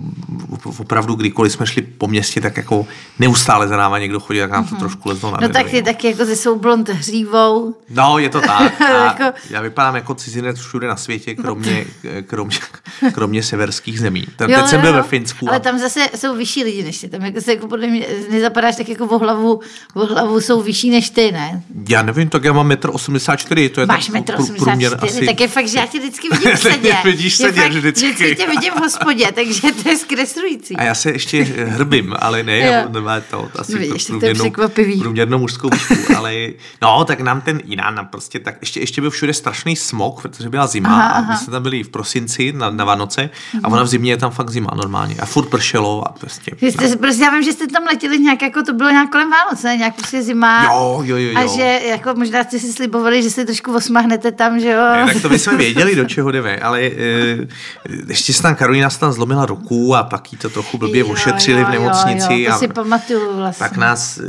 opravdu kdykoliv jsme šli po městě, tak jako neustále za náma někdo chodil, tak nám to trošku lezlo na No tak ty taky jako se svou blond hřívou. No, je to tak. *laughs* A Jako- já vypadám jako cizinec všude na světě, kromě, kromě, *laughs* kromě severských zemí. Tam, Jo, teď jsem jo, byl jo. ve Finsku. Ale a- tam zase jsou vyšší lidi než ty. Tam jako se jako podle mě nezapadáš tak jako o hlavu, o hlavu jsou vyšší než ty, ne? Já nevím, tak já mám 1,84 m, to je Máš tak metr prů- průměr 84, tak je fakt, že já tě vždycky vidím *laughs* sedět. Vidíš sedět fakt, vždycky. Vždycky tě vidím v hospodě, takže to je zkreslující. A já se ještě drbím, ale ne, já nemá to asi No vidíš, to je průměrnou, překvapivý. průměrnou mužskou výšku, *laughs* ale no, tak nám ten Irán nám prostě tak, ještě, ještě byl všude strašný smog, protože byla zima Aha, a aha. my jsme tam byli v prosinci na, na Vánoce a ona v zimě je tam fakt zima normálně a furt pršelo a prostě. Jste, prostě já vím, že jste tam letěli nějak jako, to bylo nějak kolem Vánoc, ne? Nějak prostě zima. Jo, jo, jo, A jo. že jako možná jste si slibovali, že se trošku osmahnete tam, že jo? Ne, tak to my jsme věděli, do čeho jdeme, ale e, ještě se tam Karolina se tam zlomila ruku a pak jí to trochu blbě Jo, ošetřili jo, v nemocnici. Jo, jo, to a si pamatuju vlastně. pak nás, e,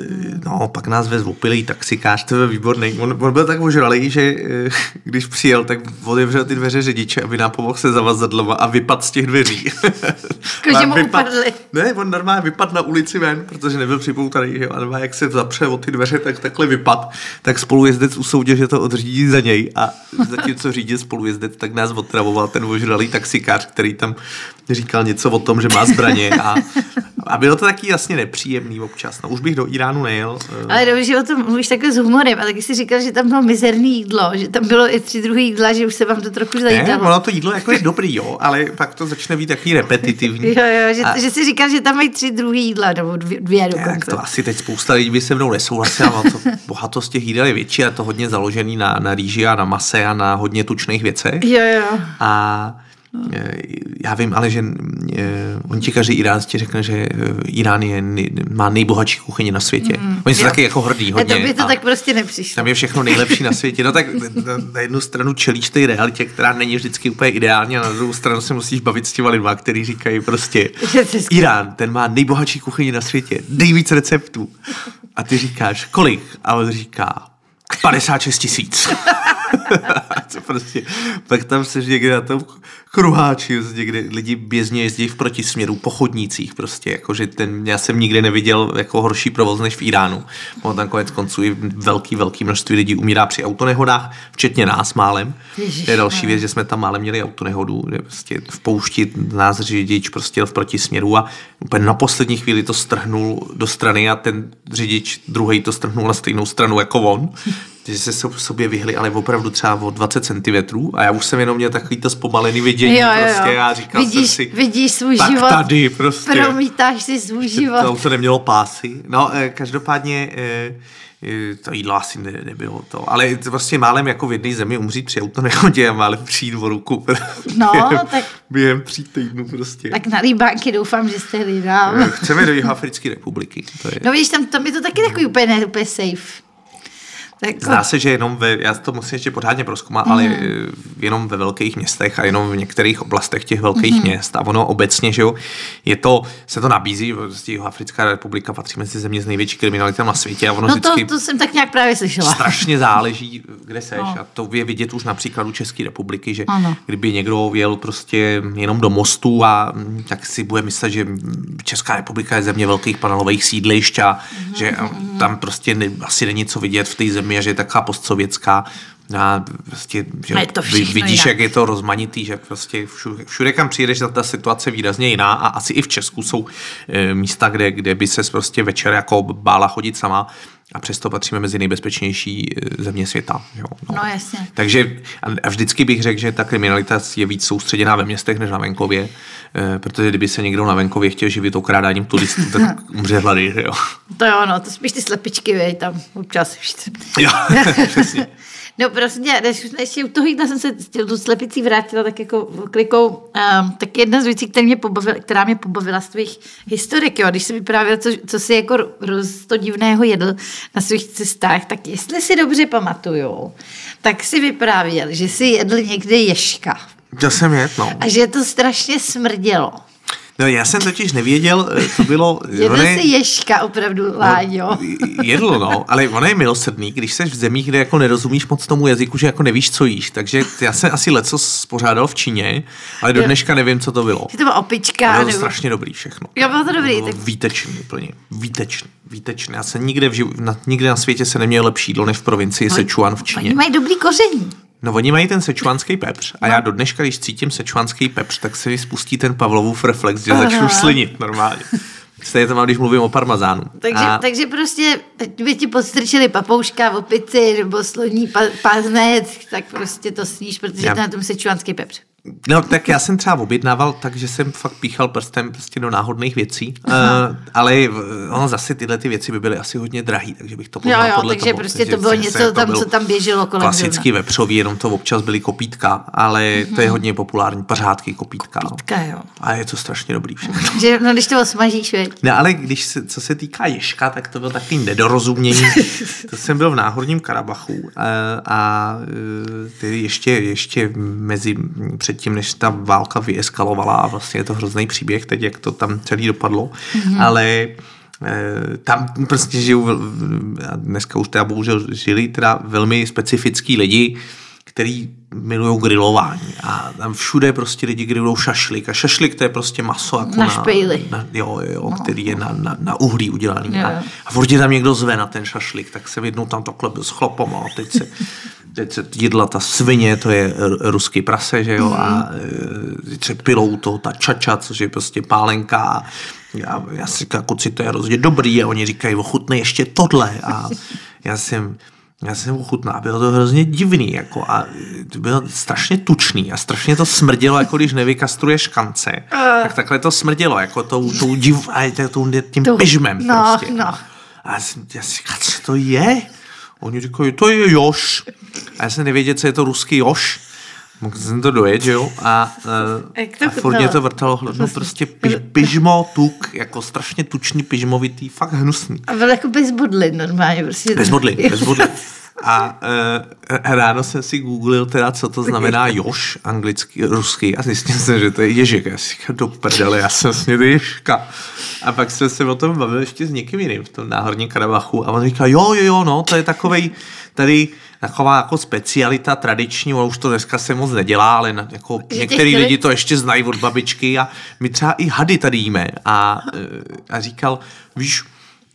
no, pak nás vezl opilý taxikář, to byl výborný. On, on byl tak ožralý, že e, když přijel, tak otevřel ty dveře řidiče, aby nám pomohl se zavazadloma a vypad z těch dveří. *laughs* Jako, že A mu upadly. Ne, on normálně vypad na ulici ven, protože nebyl připoutaný, že jo, a normálně jak se zapře o ty dveře, tak takhle vypad, tak spolujezdec usoudil, že to odřídí za něj a zatímco řídil spolujezdec, tak nás otravoval ten ožralý taxikář, který tam říkal něco o tom, že má zbraně a, a bylo to taky jasně nepříjemný občas. No, už bych do Iránu nejel. eh, Ale dobře, že o tom mluvíš takhle s humorem. A taky jsi říkal, že tam bylo mizerný jídlo, že tam bylo i tři druhy jídla, že už se vám to trochu Ne, zajídalo. ono to jídlo jako je dobrý, jo, ale pak to začne být takový repetitivní. Jo, jo, že, A- že jsi říkal, že tam mají tři druhy jídla, nebo dvě, dvě dokonce. to asi teď spousta lidí by se mnou nesouhlasila, ale to bohatost těch jídel je větší a to hodně založený na, na rýži a na mase a na hodně tučných věcech. Jo, jo. A e, já vím, ale že e, on ti každý Iránc ti řekne, že e, Irán je, má nejbohatší kuchyni na světě. Mm, Oni jsou jo. taky jako hrdý A hodně. to by to a tak prostě nepřišlo. tam je všechno nejlepší na světě. No tak na, jednu stranu čelíš té realitě, která není vždycky úplně ideální a na druhou stranu se musíš bavit s těma lidma, kteří říkají prostě. *laughs* Irán, ten má nejbohatší kuchyni na světě, nejvíc receptů. A ty říkáš, kolik? A on říká, 56 tisíc. *laughs* *laughs* Co prostě, pak tam seš někde na tom kruháči, někde lidi běžně jezdí v protisměru po chodnících prostě, jakože ten, já jsem nikdy neviděl jako horší provoz než v Iránu. On tam konec konců i velký, velký množství lidí umírá při autonehodách, včetně nás málem. To je další věc, že jsme tam málem měli autonehodu, že prostě v poušti nás řidič prostě jel v protisměru a úplně na poslední chvíli to strhnul do strany a ten řidič druhý to strhnul na stejnou stranu jako on. Že se so- sobě vyhli, ale opravdu třeba o 20 cm a já už jsem jenom měl takový to zpomalený vidění Jo, jo, jo. prostě a říkal vidíš, jsem si, vidíš svůj tak život, tady prostě. promítáš si svůj To život. auto nemělo pásy. No, eh, každopádně eh, eh, to jídlo asi ne, nebylo to. Ale to prostě málem jako v jedné zemi umřít při autonehodě a málem přijít o ruku. *laughs* No, během, tak- Během tří týdnů prostě. Tak na líbánky doufám, že jste hlídal. Chceme do Jihoafrické republiky. To je. No víš, tam, tam je to taky takový úplně, ne, úplně safe. Tak, Zdá se, že jenom ve, já to musím ještě pořádně proskoumat, mm. ale eh, jenom ve velkých městech a jenom v některých oblastech těch velkých mm. měst. A ono obecně, že jo, je to, se to nabízí, prostě Africká republika patří mezi země s největší kriminalitou na světě a ono no to, vždycky to jsem tak nějak právě slyšela. strašně záleží, kde seš. No. A to je vidět už na příkladu České republiky, že Ano. kdyby někdo jel prostě jenom do mostu a mm, tak si bude myslet, že mm, Česká republika je země velkých panelových sídlišť a Mhm, že tam prostě ne, asi není co vidět v té zemi je taková postsovětská. A prostě, že A je to vidíš, jinak. jak je to rozmanitý, že prostě všude, všude kam přijedeš, ta, ta situace výrazně jiná a asi i v Česku jsou e, místa, kde, kde by se prostě večer jako bála chodit sama a přesto patříme mezi nejbezpečnější e, země světa. Jo, No jasně. takže a- vždycky bych řekl, že ta kriminalita je víc soustředěná ve městech než na venkově, eh, protože kdyby se někdo na venkově chtěl živit okrádáním turistů, tak *laughs* umře hlady, že jo. To jo, no, to spíš ty slepičky, vej, tam občas. jo, *laughs* přesně. No prostě, než, než u toho jídla jsem se tu slepicí vrátila tak jako klikou, um, tak jedna z věcí, která mě pobavila, která mě pobavila z tvých historik, jo, když jsem vyprávěla, co, co si jako roz to divného jedl na svých cestách, tak jestli si dobře pamatuju, tak si vyprávěl, že si jedl někde ješka To jsem jet, no. a že to strašně smrdělo. No já jsem totiž nevěděl, eh, to bylo... *laughs* Jedl je- si ješka opravdu, Láďo. Jedl, no, ale ono je milosrdný, když jsi v zemích, kde jako nerozumíš moc tomu jazyku, že jako nevíš, co jíš. Takže já jsem asi leco spořádal v Číně, ale do dneška nevím, co to bylo. Že to byla opička. Bylo to nebo... strašně dobrý všechno. Jo, bylo to dobrý, Bylo tak- výtečný úplně. Výtečný. Výtečný. Já jsem nikde, v živ... na, nikde na světě se neměl lepší jídlo než v provincii Sichuan v Číně. Oni mají dobrý koření. No oni mají ten sečuanský pepř a já do dneška, když cítím sečuanský pepř, tak se mi spustí ten Pavlovův reflex, že začnu Aha. slinit normálně. Stejně to mám, když mluvím o parmazánu. Takže, a... takže prostě, ať by ti podstrčili papouška, opici nebo sloní pa, paznec, tak prostě to sníš, protože Já- to na tom sečuánský pepř. No, tak já jsem třeba objednával tak, že jsem fakt píchal prstem prostě do náhodných věcí, uh, ale ono zase tyhle ty věci by byly asi hodně drahý, takže bych to Jo, poznal jo, podle takže toho. prostě to bylo něco tam, co tam běželo kolem Klasický vepřový, jenom to občas byly kopítka, ale to je hodně populární, pořádky kopítka. no. Kopítka, jo. A je to strašně dobrý všechno. *laughs* Že, no, když to osmažíš, veď. No ale když se, co se týká Ješka, tak to bylo takový nedorozumění. *laughs* to jsem byl v Náhorním Karabachu a, a e, tedy ještě, ještě mezi předtím, než ta válka vyeskalovala a vlastně je to hrozný příběh teď, jak to tam celý dopadlo, mm-hmm. ale e, tam prostě žijou, dneska už teda bohužel žili teda velmi specifický lidi, který milují grilování a tam všude prostě lidi grillují šašlik a šašlik to je prostě maso jako Na špejli. na, jo, jo, jo, no. který je na, na, na uhlí udělaný. Jo, A, a furt tam někdo zve na ten šašlik, tak jsem jednou tam takhle byl s chlapom a teď se, *laughs* teď se jedla ta svině, to je ruský prase, že jo, a e, teď se pilou to, ta čača, což je prostě pálenka a já, já si říkám, kuci, to je hrozně dobrý a oni říkají, ochutnej ještě tohle a já jsem já jsem ochutná, bylo to hrozně divný, jako a to bylo strašně tučný a strašně to smrdělo, jako když nevykastruješ škance, tak takhle to smrdělo, jako tou, tou div, a tím Tou- pyžmem no, prostě. no. A já jsem, já si říkal, co to je? Oni říkají, to je Još. A já jsem nevěděl, co je to ruský Još. Mohl jsem to dojet, že jo? A, Jak to a furt mě to vrtalo hlavně prostě piž, pyžmo, tuk, jako strašně tučný, pyžmovitý, fakt hnusný. A byl jako bez bodlin normálně. Prostě. Bez modly, bez modly. *laughs* A e, ráno jsem si googlil teda, co to znamená Još, anglicky, ruský, a zjistil jsem, že to je Ježek. Já si říkám, do prdele, já jsem snědl Ježka. A pak jsem se o tom bavil ještě s někým jiným v tom náhorním Karabachu a on říká, jo, jo, jo, no, to je takovej, tady taková jako specialita tradiční, ono už to dneska se moc nedělá, ale na, jako některý chtěli- lidi to ještě znají od babičky a my třeba i hady tady jíme. A, e, a říkal, víš,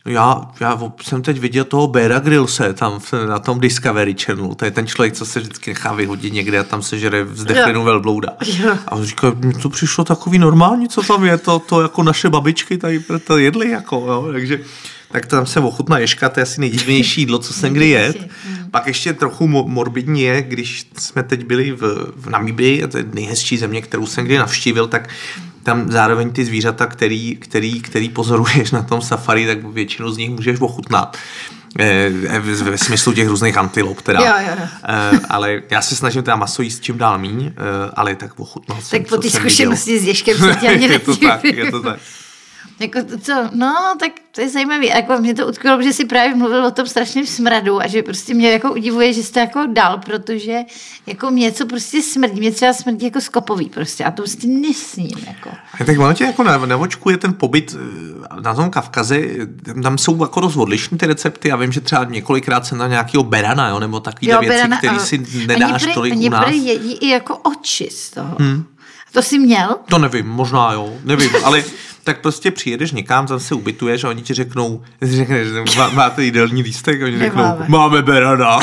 já, já jsem teď viděl toho Bera Grillse tam na tom Discovery Channelu. To je ten člověk, co se vždycky nechá vyhodit někde a tam se žere vzdechlinu velblouda. A on říká, mně to přišlo takový normální, co tam je, to, to jako naše babičky tady to jedli, jako, jo, takže tak tam jsem ochutnal ješka, to je asi nejdivnější jídlo, co jsem kdy jet. Pak ještě trochu mo- morbidní je, když jsme teď byli v, v Namibii, a to je nejhezčí země, kterou jsem kdy navštívil, tak tam zároveň ty zvířata, který, který, který pozoruješ na tom safari, tak většinu z nich můžeš ochutnat. V- Ve smyslu těch různých antilop teda. Jo, jo, jo. Eh, ale já se snažím teda maso jíst čím dál míň, eh, ale tak ochutnal jsem, Tak po ty zkušenosti s Ježkem se tě ani *laughs* je to tak, je to tak. Jako to, co, no, tak to je zajímavé. Jako mě to utkvělo, protože si právě mluvil o tom strašném smradu a že prostě mě jako udivuje, že jste jako dal, protože jako mě co prostě smrdí, mě třeba smrdí jako skopový prostě a to prostě nesním. Jako. A tak ono tě jako na, na očku je ten pobyt eh, na tom Kavkaze, tam jsou jako dost odlišný ty recepty. Já vím, že třeba několikrát jsem na nějakého berana, jo, nebo takový věci, berana, které si oni nedáš prý- tolik oni u nás. prý jedí i jako oči z toho. Hmm. To jsi měl? To nevím, možná jo, nevím, ale tak prostě přijedeš někam, tam se ubytuješ a oni ti řeknou, *laughs* řekneš, že má, máte jídelní lístek a oni řeknou, Nemáme. máme berana.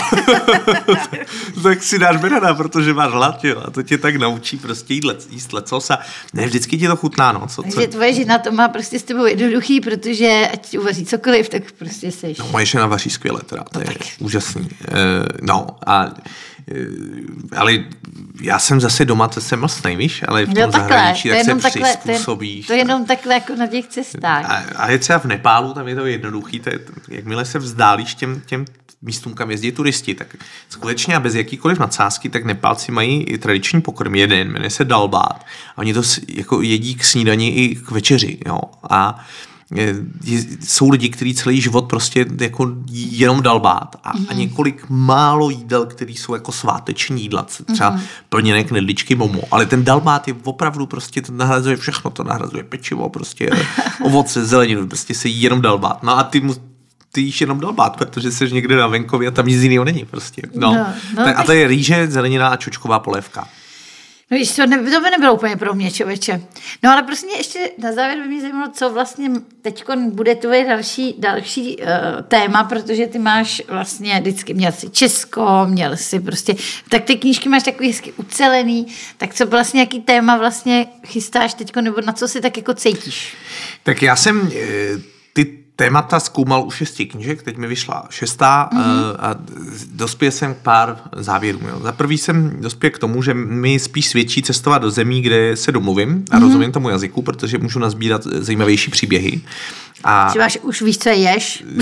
*laughs* tak si dáš berana, protože máš hlad, jo, a to tě tak naučí prostě jíst, lec, jíst lecos a ne, vždycky ti to chutná, no. Co, co, Takže tvoje žena to má prostě s tebou jednoduchý, protože ať uvaří cokoliv, tak prostě seš. No, moje žena vaří skvěle, teda, to je úžasný. E, no, a, e, ale já jsem zase doma, to jsem mastnej, víš, ale v tom Jo, takhle, zahraničí to tak se jenom takhle, to je, přizpůsobíš. to je jenom takhle jako na těch cestách. A, a je třeba v Nepálu, tam je to jednoduchý, to je, jakmile se vzdálíš těm, těm místům, kam jezdí turisti, tak skutečně a bez jakýkoliv nadsázky, tak Nepálci mají i tradiční pokrm jeden, jmenuje se dalbát. A oni to jako jedí k snídani i k večeři, jo. A jsou lidi, kteří celý život prostě jako jenom dalbát a, mm-hmm. a několik málo jídel, které jsou jako sváteční jídla, třeba mm-hmm. plněné knedličky momo, ale ten dalbát je opravdu prostě, to nahrazuje všechno, to nahrazuje pečivo, prostě *laughs* ovoce, zeleninu, prostě se jí jenom dalbát. No a ty mu ty jíš jenom dalbát, protože jsi někde na venkově a tam nic jiného není prostě. No. No, no, tak, a to je rýže, zelenina a čočková polévka. No víš, to, ne, to by nebylo úplně pro mě, člověče. No ale prostě ještě na závěr by mě zajímalo, co vlastně teď bude tvoje další, další uh, téma, protože ty máš vlastně vždycky, měl jsi Česko, měl jsi prostě, tak ty knížky máš takový hezky ucelený, tak co vlastně, jaký téma vlastně chystáš teď, nebo na co si tak jako cítíš? Tak já jsem ty témata zkoumal u šesti knížek, teď mi vyšla šestá mm-hmm. a dospěl jsem k pár závěrů. Jo. Za prvý jsem dospěl k tomu, že mi spíš svědčí cestovat do zemí, kde se domluvím a mm-hmm. rozumím tomu jazyku, protože můžu nazbírat zajímavější příběhy. A... Třeba už víš, co ješ. *laughs*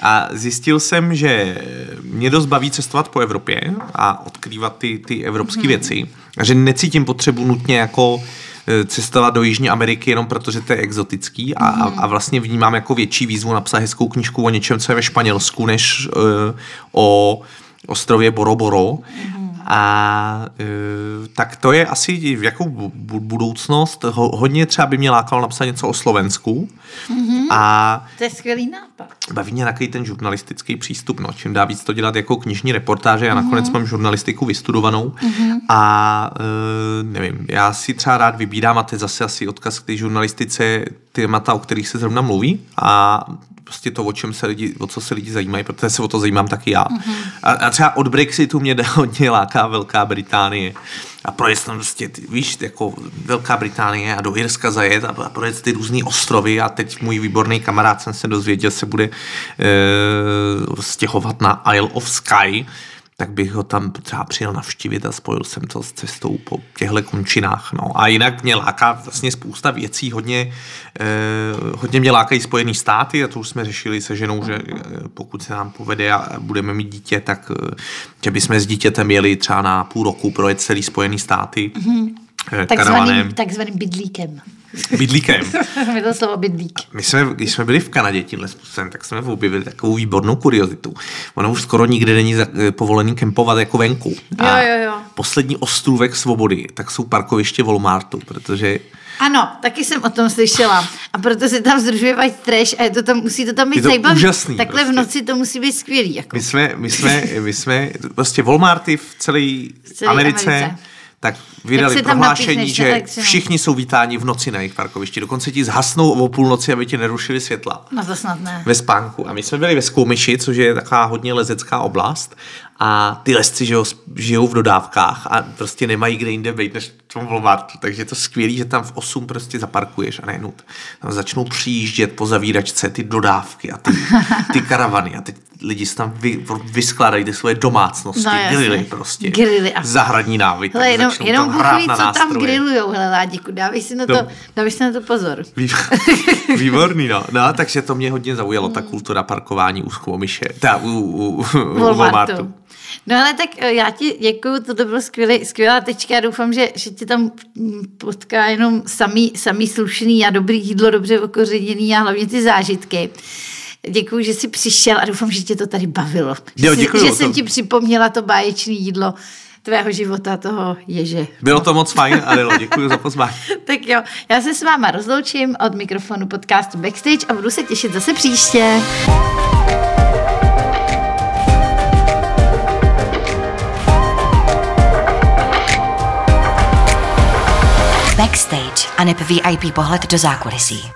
A zjistil jsem, že mě dost baví cestovat po Evropě a odkrývat ty, ty evropské mm-hmm. věci. A že necítím potřebu nutně jako cestovat do Jižní Ameriky jenom protože to je exotický a, mm. a, a vlastně vnímám jako větší výzvu napsat hezkou knížku o něčem, co je ve Španělsku, než uh, o ostrově Boro Boro. Mm. A e, tak to je asi jakou budoucnost. Ho, hodně třeba by mě lákalo napsat něco o Slovensku. Mm-hmm. A to je skvělý nápad. Baví mě takový ten žurnalistický přístup. No. Čím dá víc to dělat jako knižní reportáže, já mm-hmm. nakonec mám žurnalistiku vystudovanou mm-hmm. a e, nevím, já si třeba rád vybírám a to je zase asi odkaz k té žurnalistice témata, o kterých se zrovna mluví a prostě to, o čem se lidi, o co se lidi zajímají, protože se o to zajímám taky já. Mm-hmm. A, a třeba od Brexitu mě *laughs* hodně láká Velká Británie. A projet tam prostě, víš, jako Velká Británie a do Irska zajet a, a projet ty různé ostrovy a teď můj výborný kamarád jsem se dozvěděl, se bude e, stěhovat na Isle of Skye, tak bych ho tam třeba přijel navštívit a spojil jsem to s cestou po těchto končinách. No. A jinak mě láká vlastně spousta věcí, hodně, eh, hodně mě lákají Spojený státy a to už jsme řešili se ženou, že eh, pokud se nám povede a budeme mít dítě, tak eh, že bychom s dítětem jeli třeba na půl roku projet celý Spojený státy. Mm-hmm. Takzvaným, takzvaným bydlíkem. Bydlíkem. *laughs* Mi to slovo bydlík. My jsme, když jsme byli v Kanadě tímhle způsobem, tak jsme objevili takovou výbornou kuriozitu. Ono už skoro nikde není eh, povolený kempovat jako venku. A jo, jo, jo. poslední ostrůvek svobody, tak jsou parkoviště Walmartu, protože ano, taky jsem o tom slyšela. A proto se tam združuje white trash a je to tam, musí to tam být úžasný, Takhle prostě. v noci to musí být skvělý. Jako. My, jsme, my, jsme, my jsme, prostě Walmarty v celé Americe, Americe tak vydali prohlášení, že všichni jsou vítáni v noci na jejich parkovišti. Dokonce ti zhasnou o půlnoci, aby ti nerušili světla. No to snad ne. Ve spánku. A my jsme byli ve Skoumiši, což je taková hodně lezecká oblast. A ty lesci žijou, žijou v dodávkách a prostě nemají kde jinde být než v tom Walmartu. Takže je to skvělé, že tam v 8 prostě zaparkuješ a najednou tam začnou přijíždět po zavíračce ty dodávky a ty, ty karavany a teď lidi si tam vy, vyskládají ty svoje domácnosti, no, grily prostě, grily a... zahradní návy. Hele, jenom, jenom hrát na co nástroje. tam grillujou, hele Ládiku, dávej si na to, no. dávej si na to pozor. *laughs* Výborný, no. no. takže to mě hodně zaujalo, ta kultura parkování u Skvomiše, ta u, u, u, u Walmartu. No ale tak eh, já ti děkuju, to bylo skvělý, skvělá tečka. Já doufám, že, že ti tam potká jenom samý, samý slušný a dobrý jídlo, dobře okořeněný a hlavně ty zážitky. Děkuji, že jsi přišel a doufám, že tě to tady bavilo. Jo, děkuji, že, že jsem ti připomněla to báječné jídlo tvého života, toho ježe. Bylo to moc fajn, Adelo, děkuji za pozvání. *laughs* tak jo, já se s váma rozloučím od mikrofonu podcastu Backstage a budu se těšit zase příště. Backstage a VIP pohled do zákulisí.